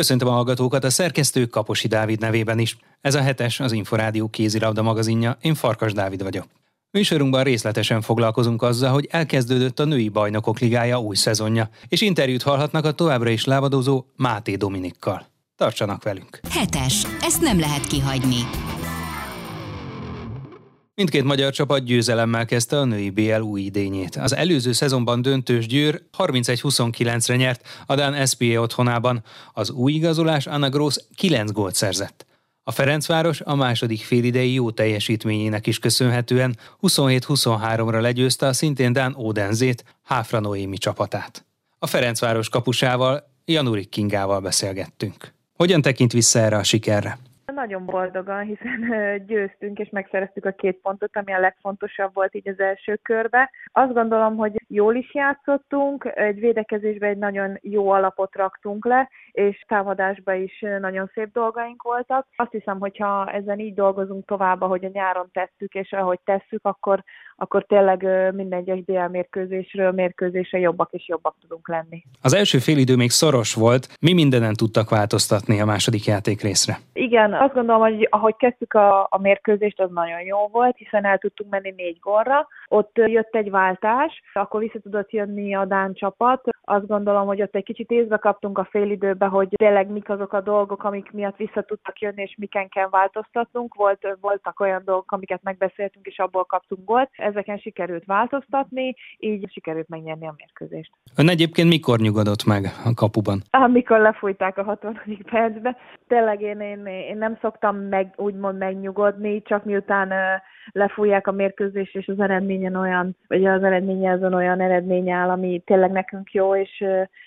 Köszöntöm a hallgatókat a szerkesztő Kaposi Dávid nevében is. Ez a hetes az Inforádió kézilabda magazinja, én Farkas Dávid vagyok. Műsorunkban részletesen foglalkozunk azzal, hogy elkezdődött a női bajnokok ligája új szezonja, és interjút hallhatnak a továbbra is lábadozó Máté Dominikkal. Tartsanak velünk! Hetes. Ezt nem lehet kihagyni. Mindkét magyar csapat győzelemmel kezdte a női BL új idényét. Az előző szezonban döntős Győr 31-29-re nyert a Dán SPA otthonában. Az új igazolás Anna Gross 9 gólt szerzett. A Ferencváros a második félidei jó teljesítményének is köszönhetően 27-23-ra legyőzte a szintén Dán Ódenzét, Háfra Noémi csapatát. A Ferencváros kapusával, Janurik Kingával beszélgettünk. Hogyan tekint vissza erre a sikerre? Nagyon boldogan, hiszen győztünk és megszereztük a két pontot, ami a legfontosabb volt így az első körbe. Azt gondolom, hogy jól is játszottunk, egy védekezésbe egy nagyon jó alapot raktunk le, és támadásba is nagyon szép dolgaink voltak. Azt hiszem, hogyha ezen így dolgozunk tovább, ahogy a nyáron tettük, és ahogy tesszük, akkor, akkor tényleg minden egyes BL mérkőzésről mérkőzésre jobbak és jobbak tudunk lenni. Az első félidő még szoros volt. Mi mindenen tudtak változtatni a második játék részre? Igen, azt gondolom, hogy ahogy kezdtük a, a mérkőzést, az nagyon jó volt, hiszen el tudtunk menni négy gorra. Ott jött egy váltás, akkor vissza tudott jönni a Dán csapat. Azt gondolom, hogy ott egy kicsit észbe kaptunk a félidőbe, hogy tényleg mik azok a dolgok, amik miatt vissza tudtak jönni, és miken kell változtatnunk. Volt, voltak olyan dolgok, amiket megbeszéltünk, és abból kaptunk gólt. Ezeken sikerült változtatni, így sikerült megnyerni a mérkőzést. Ön egyébként mikor nyugodott meg a kapuban? Amikor lefújták a 60. percbe. Tényleg én, én, én nem szoktam meg, úgymond megnyugodni, csak miután lefújják a mérkőzést, és az eredményen olyan, vagy az eredménye azon olyan eredmény áll, ami tényleg nekünk jó, és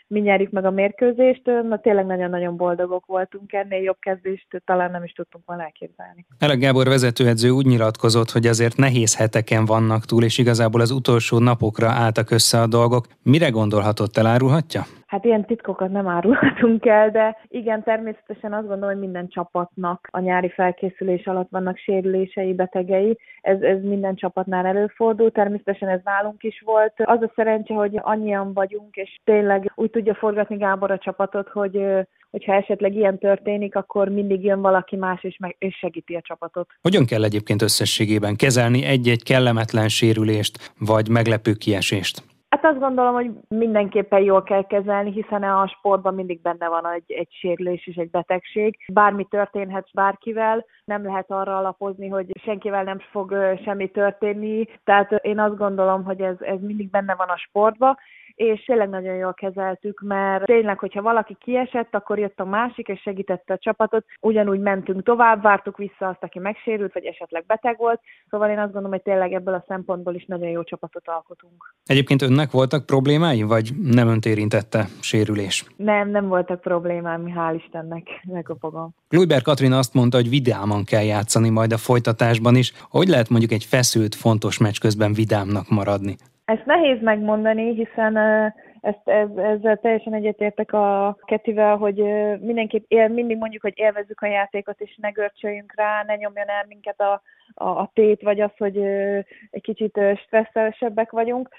mi nyerjük meg a mérkőzést. Na tényleg nagyon-nagyon boldogok voltunk ennél, jobb kezdést talán nem is tudtunk volna elképzelni. Elek Gábor vezetőedző úgy nyilatkozott, hogy azért nehéz heteken vannak túl, és igazából az utolsó napokra álltak össze a dolgok. Mire gondolhatott, elárulhatja? Hát ilyen titkokat nem árulhatunk el, de igen, természetesen azt gondolom, hogy minden csapatnak a nyári felkészülés alatt vannak sérülései, betegei. Ez, ez minden csapatnál előfordul, természetesen ez nálunk is volt. Az a szerencse, hogy annyian vagyunk, és tényleg úgy tudja forgatni Gábor a csapatot, hogy hogyha esetleg ilyen történik, akkor mindig jön valaki más, és, meg, és segíti a csapatot. Hogyan kell egyébként összességében kezelni egy-egy kellemetlen sérülést, vagy meglepő kiesést? Hát azt gondolom, hogy mindenképpen jól kell kezelni, hiszen a sportban mindig benne van egy, egy sérülés és egy betegség. Bármi történhet bárkivel, nem lehet arra alapozni, hogy senkivel nem fog semmi történni. Tehát én azt gondolom, hogy ez, ez mindig benne van a sportban, és tényleg nagyon jól kezeltük, mert tényleg, hogyha valaki kiesett, akkor jött a másik, és segítette a csapatot, ugyanúgy mentünk tovább, vártuk vissza azt, aki megsérült, vagy esetleg beteg volt, szóval én azt gondolom, hogy tényleg ebből a szempontból is nagyon jó csapatot alkotunk. Egyébként önnek voltak problémái, vagy nem önt érintette sérülés? Nem, nem voltak problémám, hál' Istennek, megkopogom. Lujber Katrin azt mondta, hogy vidáman kell játszani majd a folytatásban is. Hogy lehet mondjuk egy feszült, fontos meccs közben vidámnak maradni? Ezt nehéz megmondani, hiszen ezt, ez, ezzel teljesen egyetértek a Ketivel, hogy mindenképp él, mindig mondjuk, hogy élvezzük a játékot, és ne görcsöljünk rá, ne nyomjon el minket a, a, a tét, vagy az, hogy egy kicsit stresszesebbek vagyunk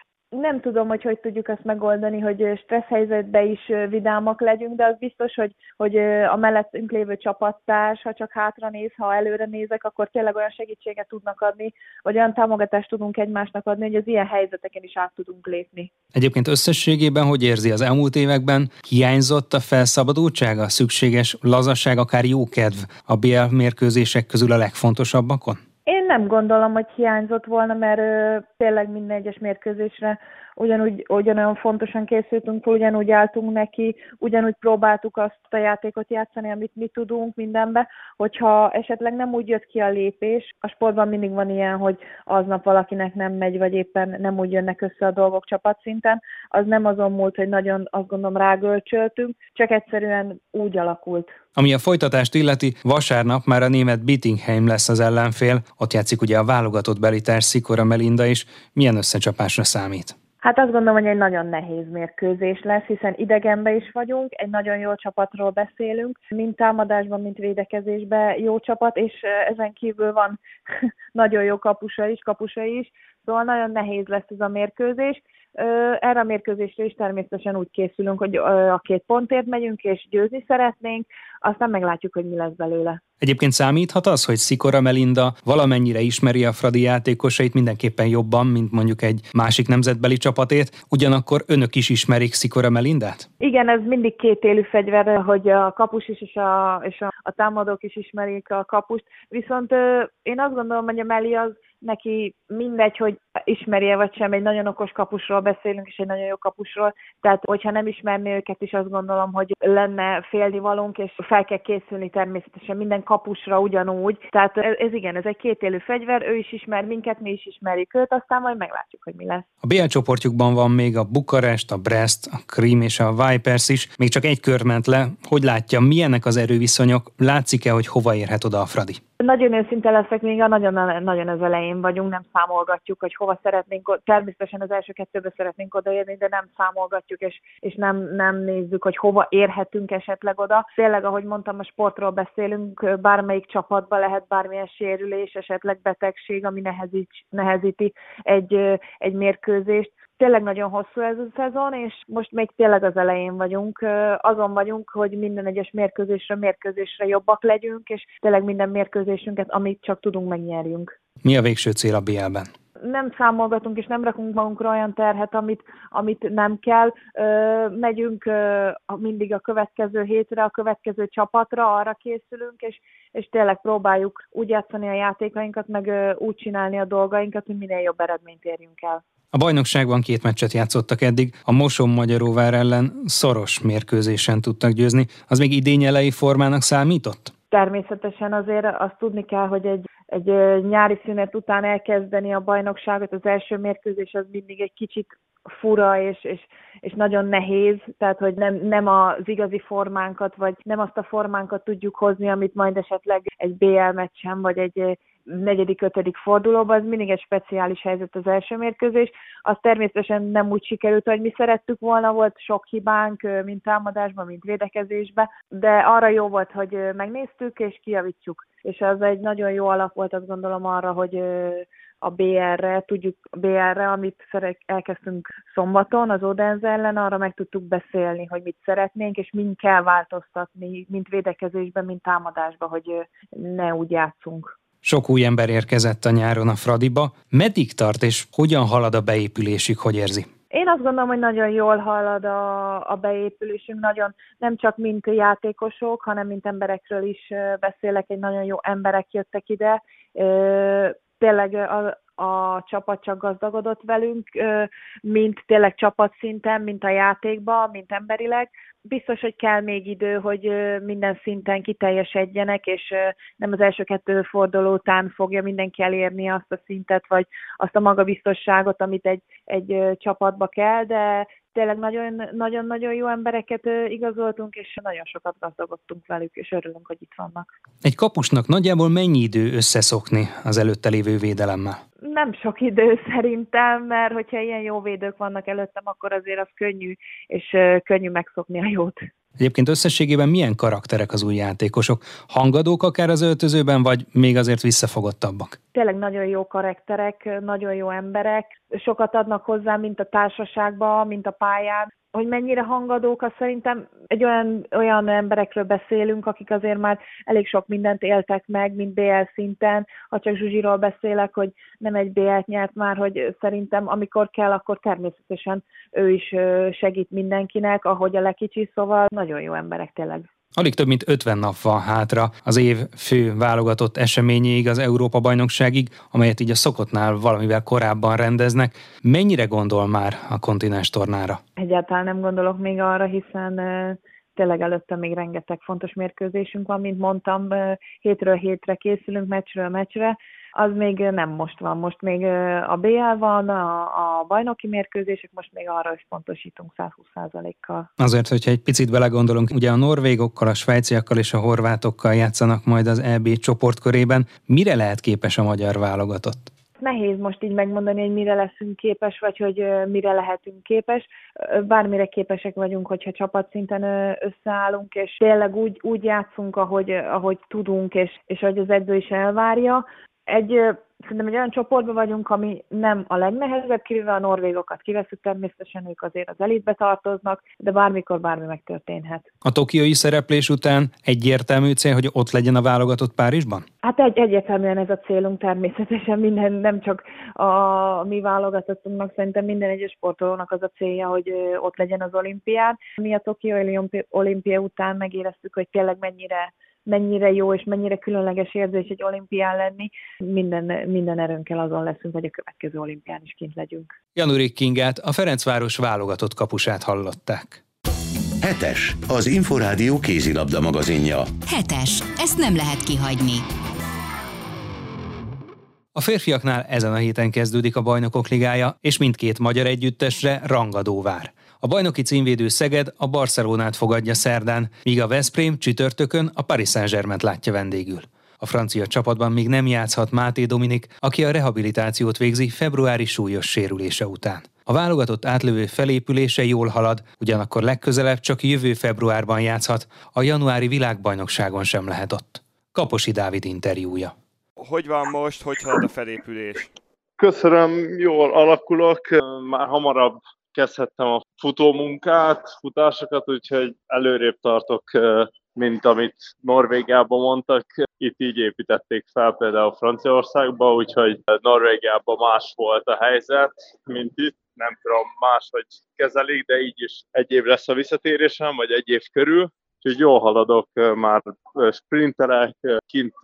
nem tudom, hogy hogy tudjuk azt megoldani, hogy stressz helyzetben is vidámak legyünk, de az biztos, hogy, hogy a mellettünk lévő csapattárs, ha csak hátra néz, ha előre nézek, akkor tényleg olyan segítséget tudnak adni, vagy olyan támogatást tudunk egymásnak adni, hogy az ilyen helyzeteken is át tudunk lépni. Egyébként összességében, hogy érzi az elmúlt években, hiányzott a felszabadultság, a szükséges lazaság, akár jókedv a BL mérkőzések közül a legfontosabbakon? Én nem gondolom, hogy hiányzott volna, mert ö, tényleg minden egyes mérkőzésre ugyanúgy, ugyanolyan fontosan készültünk, ugyanúgy álltunk neki, ugyanúgy próbáltuk azt a játékot játszani, amit mi tudunk mindenbe, hogyha esetleg nem úgy jött ki a lépés, a sportban mindig van ilyen, hogy aznap valakinek nem megy, vagy éppen nem úgy jönnek össze a dolgok csapatszinten, az nem azon múlt, hogy nagyon azt gondolom rágölcsöltünk, csak egyszerűen úgy alakult. Ami a folytatást illeti, vasárnap már a német Bittingheim lesz az ellenfél, ott játszik ugye a válogatott belitás Szikora Melinda is. Milyen összecsapásra számít? Hát azt gondolom, hogy egy nagyon nehéz mérkőzés lesz, hiszen idegenbe is vagyunk, egy nagyon jó csapatról beszélünk, mind támadásban, mint védekezésben jó csapat, és ezen kívül van nagyon jó kapusa is, kapusa is, szóval nagyon nehéz lesz ez a mérkőzés. Erre a mérkőzésre is természetesen úgy készülünk, hogy a két pontért megyünk, és győzni szeretnénk, aztán meglátjuk, hogy mi lesz belőle. Egyébként számíthat az, hogy Szikora Melinda valamennyire ismeri a Fradi játékosait mindenképpen jobban, mint mondjuk egy másik nemzetbeli csapatét, ugyanakkor önök is ismerik Szikora Melindát? Igen, ez mindig két élő fegyver, hogy a kapus is és a, és a, a támadók is ismerik a kapust, viszont én azt gondolom, hogy a Meli az neki mindegy, hogy ismerje vagy sem, egy nagyon okos kapusról beszélünk, és egy nagyon jó kapusról, tehát hogyha nem ismerné őket is, azt gondolom, hogy lenne félnivalónk, és fel kell készülni természetesen minden kapusra ugyanúgy. Tehát ez, ez igen, ez egy kétélű fegyver, ő is ismer minket, mi is ismerjük őt, aztán majd meglátjuk, hogy mi lesz. A BL csoportjukban van még a Bukarest, a Brest, a Krim és a Vipers is. Még csak egy kör ment le. Hogy látja, milyenek az erőviszonyok? Látszik-e, hogy hova érhet oda a Fradi? Nagyon őszinte leszek, még a nagyon, nagyon az elején vagyunk, nem számolgatjuk, hogy hova szeretnénk, természetesen az első kettőbe szeretnénk odaérni, de nem számolgatjuk, és, és nem, nem nézzük, hogy hova érhetünk esetleg oda. Tényleg, ahogy mondtam, a sportról beszélünk, bármelyik csapatban lehet bármilyen sérülés, esetleg betegség, ami nehezít, nehezíti egy, egy mérkőzést tényleg nagyon hosszú ez a szezon, és most még tényleg az elején vagyunk. Azon vagyunk, hogy minden egyes mérkőzésre, mérkőzésre jobbak legyünk, és tényleg minden mérkőzésünket, amit csak tudunk, megnyerjünk. Mi a végső cél a BL-ben? Nem számolgatunk és nem rakunk magunkra olyan terhet, amit, amit nem kell. Megyünk mindig a következő hétre, a következő csapatra, arra készülünk, és, és tényleg próbáljuk úgy játszani a játékainkat, meg úgy csinálni a dolgainkat, hogy minél jobb eredményt érjünk el. A bajnokságban két meccset játszottak eddig, a Moson Magyaróvár ellen szoros mérkőzésen tudtak győzni. Az még idény elejé formának számított? Természetesen azért azt tudni kell, hogy egy, egy nyári szünet után elkezdeni a bajnokságot, az első mérkőzés az mindig egy kicsit fura és, és, és nagyon nehéz, tehát hogy nem, nem az igazi formánkat, vagy nem azt a formánkat tudjuk hozni, amit majd esetleg egy BL meccsen, vagy egy negyedik, ötödik fordulóban, az mindig egy speciális helyzet az első mérkőzés. Az természetesen nem úgy sikerült, hogy mi szerettük volna, volt sok hibánk, mint támadásban, mint védekezésben, de arra jó volt, hogy megnéztük és kijavítjuk. És az egy nagyon jó alap volt, azt gondolom arra, hogy a BR-re, tudjuk a BR-re, amit elkezdtünk szombaton az Odense ellen, arra meg tudtuk beszélni, hogy mit szeretnénk, és mind kell változtatni, mint védekezésben, mint támadásban, hogy ne úgy játszunk. Sok új ember érkezett a nyáron a Fradiba. Meddig tart és hogyan halad a beépülésük, hogy érzi? Én azt gondolom, hogy nagyon jól halad a, a beépülésünk, nagyon nem csak mint játékosok, hanem mint emberekről is beszélek, egy nagyon jó emberek jöttek ide. Tényleg a, csapat csak gazdagodott velünk, mint tényleg csapatszinten, mint a játékban, mint emberileg. Biztos, hogy kell még idő, hogy minden szinten kiteljesedjenek, és nem az első kettő forduló után fogja mindenki elérni azt a szintet, vagy azt a magabiztosságot, amit egy, egy csapatba kell, de tényleg nagyon-nagyon jó embereket igazoltunk, és nagyon sokat gazdagodtunk velük, és örülünk, hogy itt vannak. Egy kapusnak nagyjából mennyi idő összeszokni az előtte lévő védelemmel? Nem sok idő szerintem, mert hogyha ilyen jó védők vannak előttem, akkor azért az könnyű, és könnyű megszokni a jót. Egyébként összességében milyen karakterek az új játékosok? Hangadók akár az öltözőben, vagy még azért visszafogottabbak? Tényleg nagyon jó karakterek, nagyon jó emberek, sokat adnak hozzá, mint a társaságban, mint a pályán hogy mennyire hangadók, az szerintem egy olyan, olyan emberekről beszélünk, akik azért már elég sok mindent éltek meg, mint BL szinten. Ha csak Zsuzsiról beszélek, hogy nem egy BL-t nyert már, hogy szerintem amikor kell, akkor természetesen ő is segít mindenkinek, ahogy a lekicsi, szóval nagyon jó emberek tényleg. Alig több mint 50 nap van hátra az év fő válogatott eseményéig, az Európa-bajnokságig, amelyet így a szokottnál valamivel korábban rendeznek. Mennyire gondol már a kontinens tornára? Egyáltalán nem gondolok még arra, hiszen tényleg előtte még rengeteg fontos mérkőzésünk van, mint mondtam, hétről hétre készülünk, meccsről meccsre, az még nem most van. Most még a BL van, a, a bajnoki mérkőzések, most még arra is pontosítunk 120%-kal. Azért, hogyha egy picit belegondolunk, ugye a norvégokkal, a svájciakkal és a horvátokkal játszanak majd az EB csoportkörében. Mire lehet képes a magyar válogatott? Nehéz most így megmondani, hogy mire leszünk képes, vagy hogy mire lehetünk képes. Bármire képesek vagyunk, hogyha csapatszinten összeállunk, és tényleg úgy, úgy játszunk, ahogy, ahogy tudunk, és, és ahogy az edző is elvárja egy Szerintem egy olyan csoportban vagyunk, ami nem a legnehezebb, kivéve a norvégokat kiveszük, természetesen ők azért az elitbe tartoznak, de bármikor bármi megtörténhet. A tokiói szereplés után egyértelmű cél, hogy ott legyen a válogatott Párizsban? Hát egy, egyértelműen ez a célunk természetesen minden, nem csak a mi válogatottunknak, szerintem minden egyes sportolónak az a célja, hogy ott legyen az olimpián. Mi a Tokiói olimpia után megéreztük, hogy tényleg mennyire mennyire jó és mennyire különleges érzés egy olimpián lenni. Minden, minden erőnkkel azon leszünk, hogy a következő olimpián is kint legyünk. Janurik Kingát, a Ferencváros válogatott kapusát hallották. Hetes, az Inforádió kézilabda magazinja. Hetes, ezt nem lehet kihagyni. A férfiaknál ezen a héten kezdődik a bajnokok ligája, és mindkét magyar együttesre rangadó vár. A bajnoki címvédő Szeged a Barcelonát fogadja szerdán, míg a Veszprém csütörtökön a Paris Saint-Germain látja vendégül. A francia csapatban még nem játszhat Máté Dominik, aki a rehabilitációt végzi februári súlyos sérülése után. A válogatott átlövő felépülése jól halad, ugyanakkor legközelebb csak jövő februárban játszhat, a januári világbajnokságon sem lehet ott. Kaposi Dávid interjúja. Hogy van most, hogy halad a felépülés? Köszönöm, jól alakulok, már hamarabb kezdhettem a futómunkát, futásokat, úgyhogy előrébb tartok, mint amit Norvégiában mondtak. Itt így építették fel például Franciaországban, úgyhogy Norvégiában más volt a helyzet, mint itt. Nem tudom, máshogy kezelik, de így is egy év lesz a visszatérésem, vagy egy év körül. Úgyhogy jól haladok, már sprinterek, kint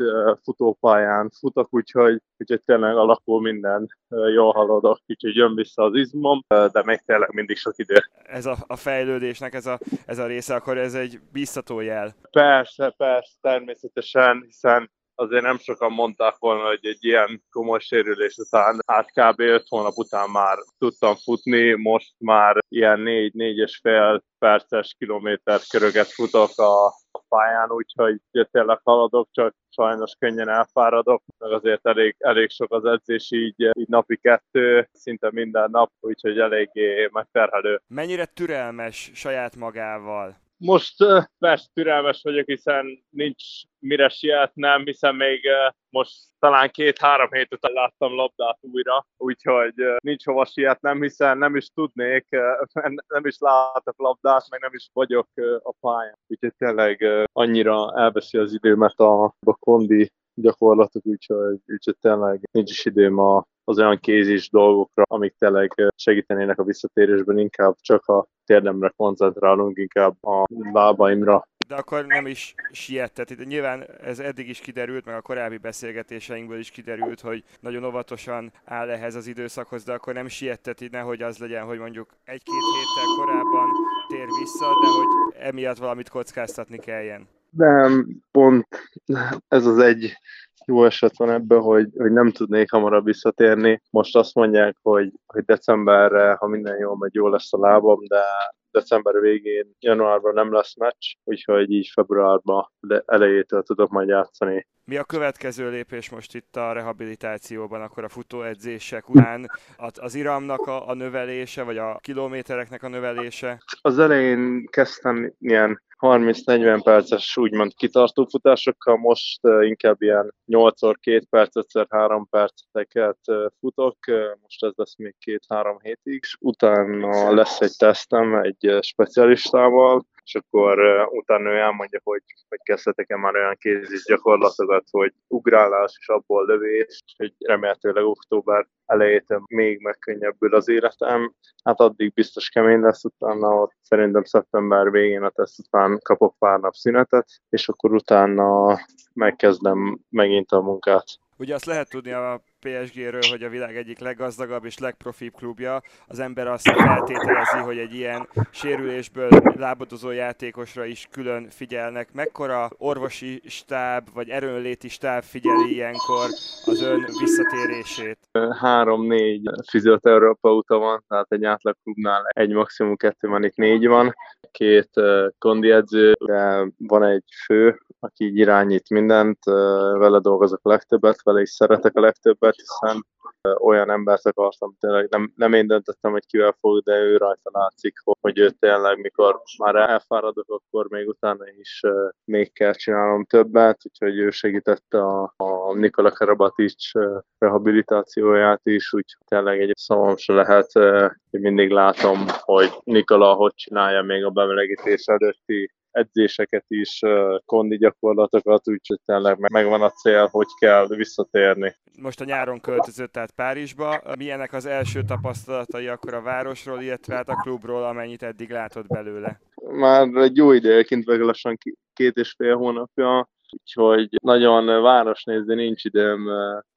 futópályán futok, úgyhogy, úgyhogy tényleg alakul minden, jól haladok, úgyhogy jön vissza az izmom, de még tényleg mindig sok idő. Ez a, a fejlődésnek ez a, ez a része, akkor ez egy biztató jel. Persze, persze, természetesen, hiszen azért nem sokan mondták volna, hogy egy ilyen komoly sérülés után, hát kb. 5 hónap után már tudtam futni, most már ilyen 4-4 és fél perces kilométer köröget futok a pályán, úgyhogy tényleg haladok, csak sajnos könnyen elfáradok, meg azért elég, elég sok az edzés, így, így napi kettő, szinte minden nap, úgyhogy eléggé megterhelő. Mennyire türelmes saját magával? Most persze türelmes vagyok, hiszen nincs mire sietnem, hiszen még most talán két-három hét után láttam labdát újra, úgyhogy nincs hova sietnem, hiszen nem is tudnék, nem is látok labdát, meg nem is vagyok a pályán. Úgyhogy tényleg annyira elveszi az időmet a, a kondi gyakorlatok, úgyhogy, úgyhogy tényleg nincs is időm a, az olyan kézis dolgokra, amik tényleg segítenének a visszatérésben, inkább csak a térdemre koncentrálunk, inkább a lábaimra. De akkor nem is siettet. Itt nyilván ez eddig is kiderült, meg a korábbi beszélgetéseinkből is kiderült, hogy nagyon óvatosan áll ehhez az időszakhoz, de akkor nem sietteti, nehogy az legyen, hogy mondjuk egy-két héttel korábban tér vissza, de hogy emiatt valamit kockáztatni kelljen. Nem, pont ez az egy jó eset van ebből, hogy, hogy nem tudnék hamarabb visszatérni. Most azt mondják, hogy, hogy decemberre, ha minden jól megy, jó lesz a lábam, de december végén, januárban nem lesz meccs, úgyhogy így februárban elejétől tudok majd játszani. Mi a következő lépés most itt a rehabilitációban, akkor a futóedzések után? Az iramnak a, a növelése, vagy a kilométereknek a növelése? Az elején kezdtem ilyen 30-40 perces úgymond kitartó futásokkal, most inkább ilyen 8x2 perc, 5x3 perceket futok, most ez lesz még 2-3 hétig, és utána lesz egy tesztem egy specialistával, és akkor utána ő elmondja, hogy, hogy kezdhetek-e már olyan kézis gyakorlatokat, hogy ugrálás és abból lövés, hogy remélhetőleg október elejétől még megkönnyebbül az életem. Hát addig biztos kemény lesz, utána ott szerintem szeptember végén a teszt után kapok pár nap szünetet, és akkor utána megkezdem megint a munkát. Ugye azt lehet tudni a PSG-ről, hogy a világ egyik leggazdagabb és legprofibb klubja. Az ember azt feltételezi, hogy egy ilyen sérülésből lábadozó játékosra is külön figyelnek. Mekkora orvosi stáb vagy erőnléti stáb figyeli ilyenkor az ön visszatérését? Három-négy fizioterapeuta van, tehát egy átlag klubnál egy maximum kettő van, itt négy van. Két kondi edző, de van egy fő, aki irányít mindent, vele dolgozok a legtöbbet, vele is szeretek a legtöbbet, többet, hiszen olyan embert akartam, tényleg nem, nem én döntöttem, hogy kivel fog, de ő rajta látszik, hogy ő tényleg, mikor már elfáradok, akkor még utána is még kell csinálnom többet, úgyhogy ő segítette a, a Nikola Karabatics rehabilitációját is, úgyhogy tényleg egy szavam se lehet, hogy mindig látom, hogy Nikola hogy csinálja még a bemelegítés előtti edzéseket is, kondi gyakorlatokat, úgyhogy tényleg megvan a cél, hogy kell visszatérni. Most a nyáron költözött át Párizsba. Milyenek az első tapasztalatai akkor a városról, illetve hát a klubról, amennyit eddig látott belőle? Már egy jó idejeként, meg lassan két és fél hónapja, úgyhogy nagyon városnézni nincs időm.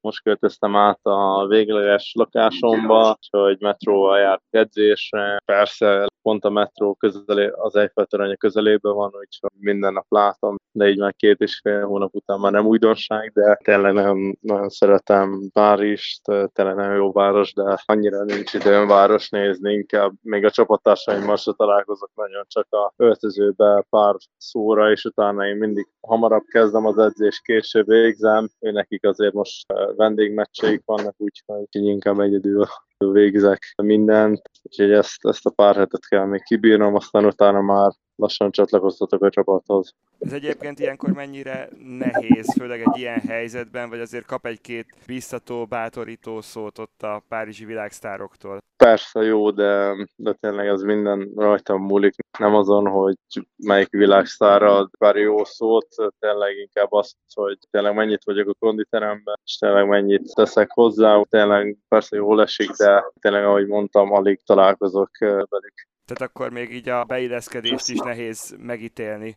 Most költöztem át a végleges lakásomba, hogy metróval járt edzésre. Persze pont a metró közelé, az Eiffel torony közelében van, úgyhogy minden nap látom, de így már két és fél hónap után már nem újdonság, de tényleg nagyon, nagyon szeretem Párizst, tényleg nagyon jó város, de annyira nincs időm város nézni, inkább még a csapattársaimmal se találkozok nagyon, csak a öltözőbe pár szóra, és utána én mindig hamarabb kezdem az edzés, később végzem, ő nekik azért most vendégmeccseik vannak, úgyhogy inkább egyedül végzek mindent, úgyhogy ezt, ezt a pár hetet kell még kibírnom, aztán utána már lassan csatlakoztatok a csapathoz. Ez egyébként ilyenkor mennyire nehéz, főleg egy ilyen helyzetben, vagy azért kap egy-két biztató, bátorító szót ott a párizsi világsztároktól? Persze jó, de, de tényleg ez minden rajtam múlik. Nem azon, hogy melyik világsztára ad pár jó szót, tényleg inkább azt, hogy tényleg mennyit vagyok a konditeremben, és tényleg mennyit teszek hozzá. Tényleg persze jól esik, de tényleg, ahogy mondtam, alig találkozok velük. Tehát akkor még így a beilleszkedést is nehéz megítélni.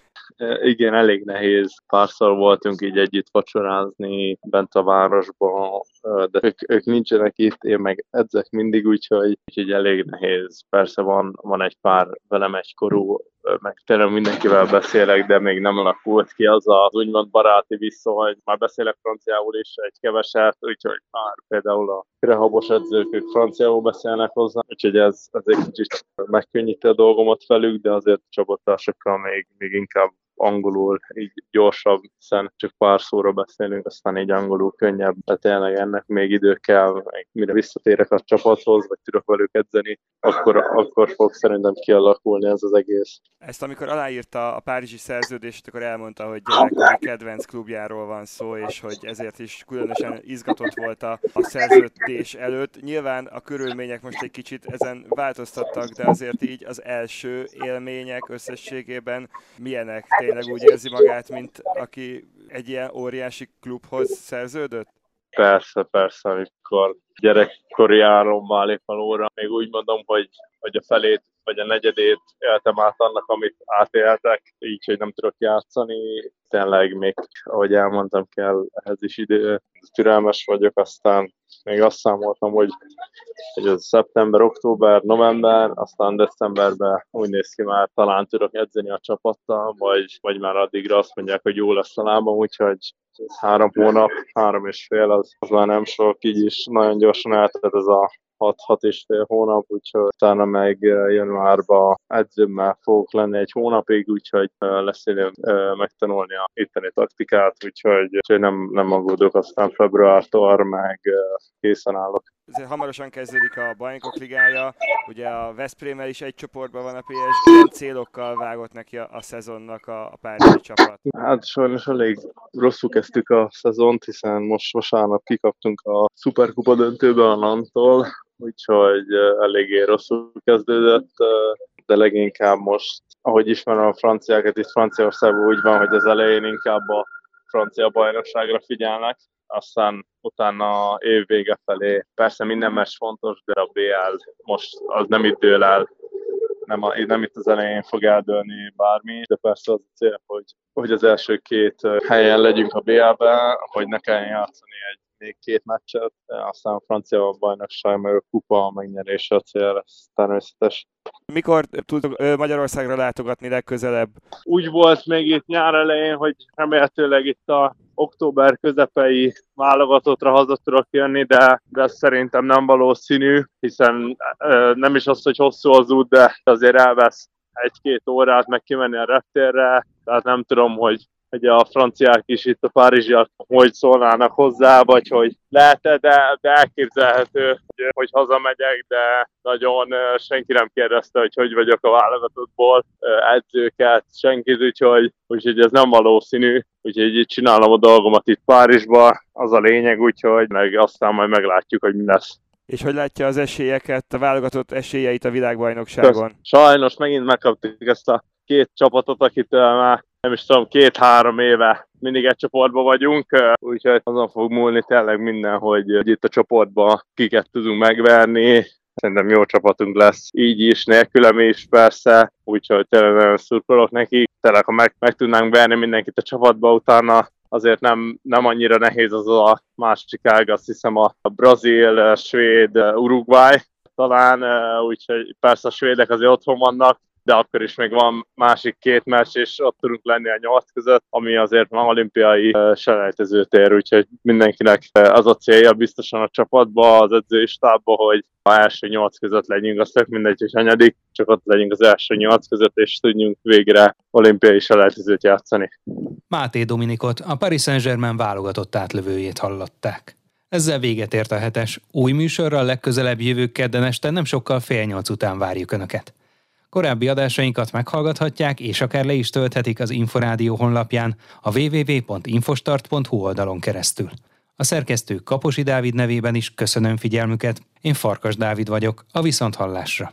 Igen, elég nehéz. Párszor voltunk így együtt vacsorázni bent a városban, de ők, ők nincsenek itt, én meg edzek mindig, úgyhogy, úgyhogy elég nehéz. Persze van, van egy pár velem egykorú meg tényleg mindenkivel beszélek, de még nem alakult ki az az úgymond baráti viszony. Már beszélek franciául is egy keveset, úgyhogy már például a rehabos edzők, ők franciául beszélnek hozzá, úgyhogy ez, ez egy kicsit megkönnyíti a dolgomat velük, de azért a csapattársakkal még, még inkább angolul így gyorsabb, hiszen csak pár szóra beszélünk, aztán így angolul könnyebb, de tényleg ennek még idő kell, mire visszatérek a csapathoz, vagy tudok velük edzeni, akkor, akkor fog szerintem kialakulni ez az egész. Ezt amikor aláírta a párizsi szerződést, akkor elmondta, hogy gyerekkori kedvenc klubjáról van szó, és hogy ezért is különösen izgatott volt a, a szerződés előtt. Nyilván a körülmények most egy kicsit ezen változtattak, de azért így az első élmények összességében milyenek? Tényleg úgy érzi magát, mint aki egy ilyen óriási klubhoz szerződött? Persze, persze, amikor gyerekkori álommal lép óra, még úgy mondom, hogy, hogy a felét vagy a negyedét éltem át annak, amit átéltek, így, hogy nem tudok játszani. Tényleg még, ahogy elmondtam, kell ehhez is idő. Türelmes vagyok, aztán még azt számoltam, hogy, hogy ez szeptember, október, november, aztán decemberben úgy néz ki már talán tudok edzeni a csapattal, vagy, vagy már addigra azt mondják, hogy jó lesz a lábam, úgyhogy három hónap, három és fél, az, az már nem sok, így is nagyon gyorsan eltelt ez a 6-6 és fél hónap, úgyhogy utána meg januárban edzőmmel fogok lenni egy hónapig, úgyhogy lesz időm megtanulni a itteni taktikát, úgyhogy, úgyhogy nem, nem aggódok, aztán februártól meg készen állok. Hamarosan kezdődik a Bajnokok Ligája, ugye a Veszprémmel is egy csoportban van a PSG, célokkal vágott neki a, a szezonnak a, a párizsi csapat? Hát sajnos elég rosszul kezdtük a szezont, hiszen most vasárnap kikaptunk a Superkupa döntőbe a Nantól, úgyhogy eléggé rosszul kezdődött, de leginkább most, ahogy ismerem a franciákat, itt Franciaországban úgy van, hogy az elején inkább a francia bajnokságra figyelnek, aztán utána év vége felé. Persze minden meccs fontos, de a BL most az nem itt dől el, nem, a, nem itt az elején fog eldőlni bármi, de persze az a cél, hogy, hogy az első két helyen legyünk a BL-ben, hogy ne kelljen játszani egy még két meccset, aztán a francia bajnokság, meg a kupa megnyerése a cél, ez természetes. Mikor tudtok Magyarországra látogatni legközelebb? Úgy volt még itt nyár elején, hogy remélhetőleg itt a október közepei válogatottra haza tudok jönni, de, de ez szerintem nem valószínű, hiszen nem is az, hogy hosszú az út, de azért elvesz egy-két órát meg kimenni a reptérre, tehát nem tudom, hogy hogy a franciák is itt a párizsiak hogy szólnának hozzá, vagy hogy lehet de, de elképzelhető, hogy, hogy hazamegyek, de nagyon senki nem kérdezte, hogy hogy vagyok a válogatottból, edzőket, senkit, úgyhogy, úgyhogy ez nem valószínű, úgyhogy itt csinálom a dolgomat itt Párizsba, az a lényeg, úgyhogy meg aztán majd meglátjuk, hogy mi lesz. És hogy látja az esélyeket, a válogatott esélyeit a világbajnokságon? Sajnos megint megkaptuk ezt a két csapatot, akit már nem is tudom, két-három éve mindig egy csoportban vagyunk, úgyhogy azon fog múlni tényleg minden, hogy itt a csoportban kiket tudunk megverni, Szerintem jó csapatunk lesz, így is, nélkülem is persze, úgyhogy tényleg nagyon szurkolok neki. Tényleg, ha meg, meg tudnánk verni mindenkit a csapatba, utána azért nem, nem annyira nehéz az a másik ág, azt hiszem a brazil, svéd, Uruguay talán, úgyhogy persze a svédek azért otthon vannak, de akkor is még van másik két meccs, és ott tudunk lenni a nyolc között, ami azért van olimpiai selejtezőtér, úgyhogy mindenkinek az a célja biztosan a csapatba, az edzői stábba, hogy a első nyolc között legyünk, az tök mindegy, hogy hanyadik, csak ott legyünk az első nyolc között, és tudjunk végre olimpiai selejtezőt játszani. Máté Dominikot, a Paris Saint-Germain válogatott átlövőjét hallották. Ezzel véget ért a hetes. Új műsorral legközelebb jövő kedden este nem sokkal fél nyolc után várjuk Önöket. Korábbi adásainkat meghallgathatják, és akár le is tölthetik az Inforádió honlapján a www.infostart.hu oldalon keresztül. A szerkesztő Kaposi Dávid nevében is köszönöm figyelmüket, én Farkas Dávid vagyok, a Viszonthallásra.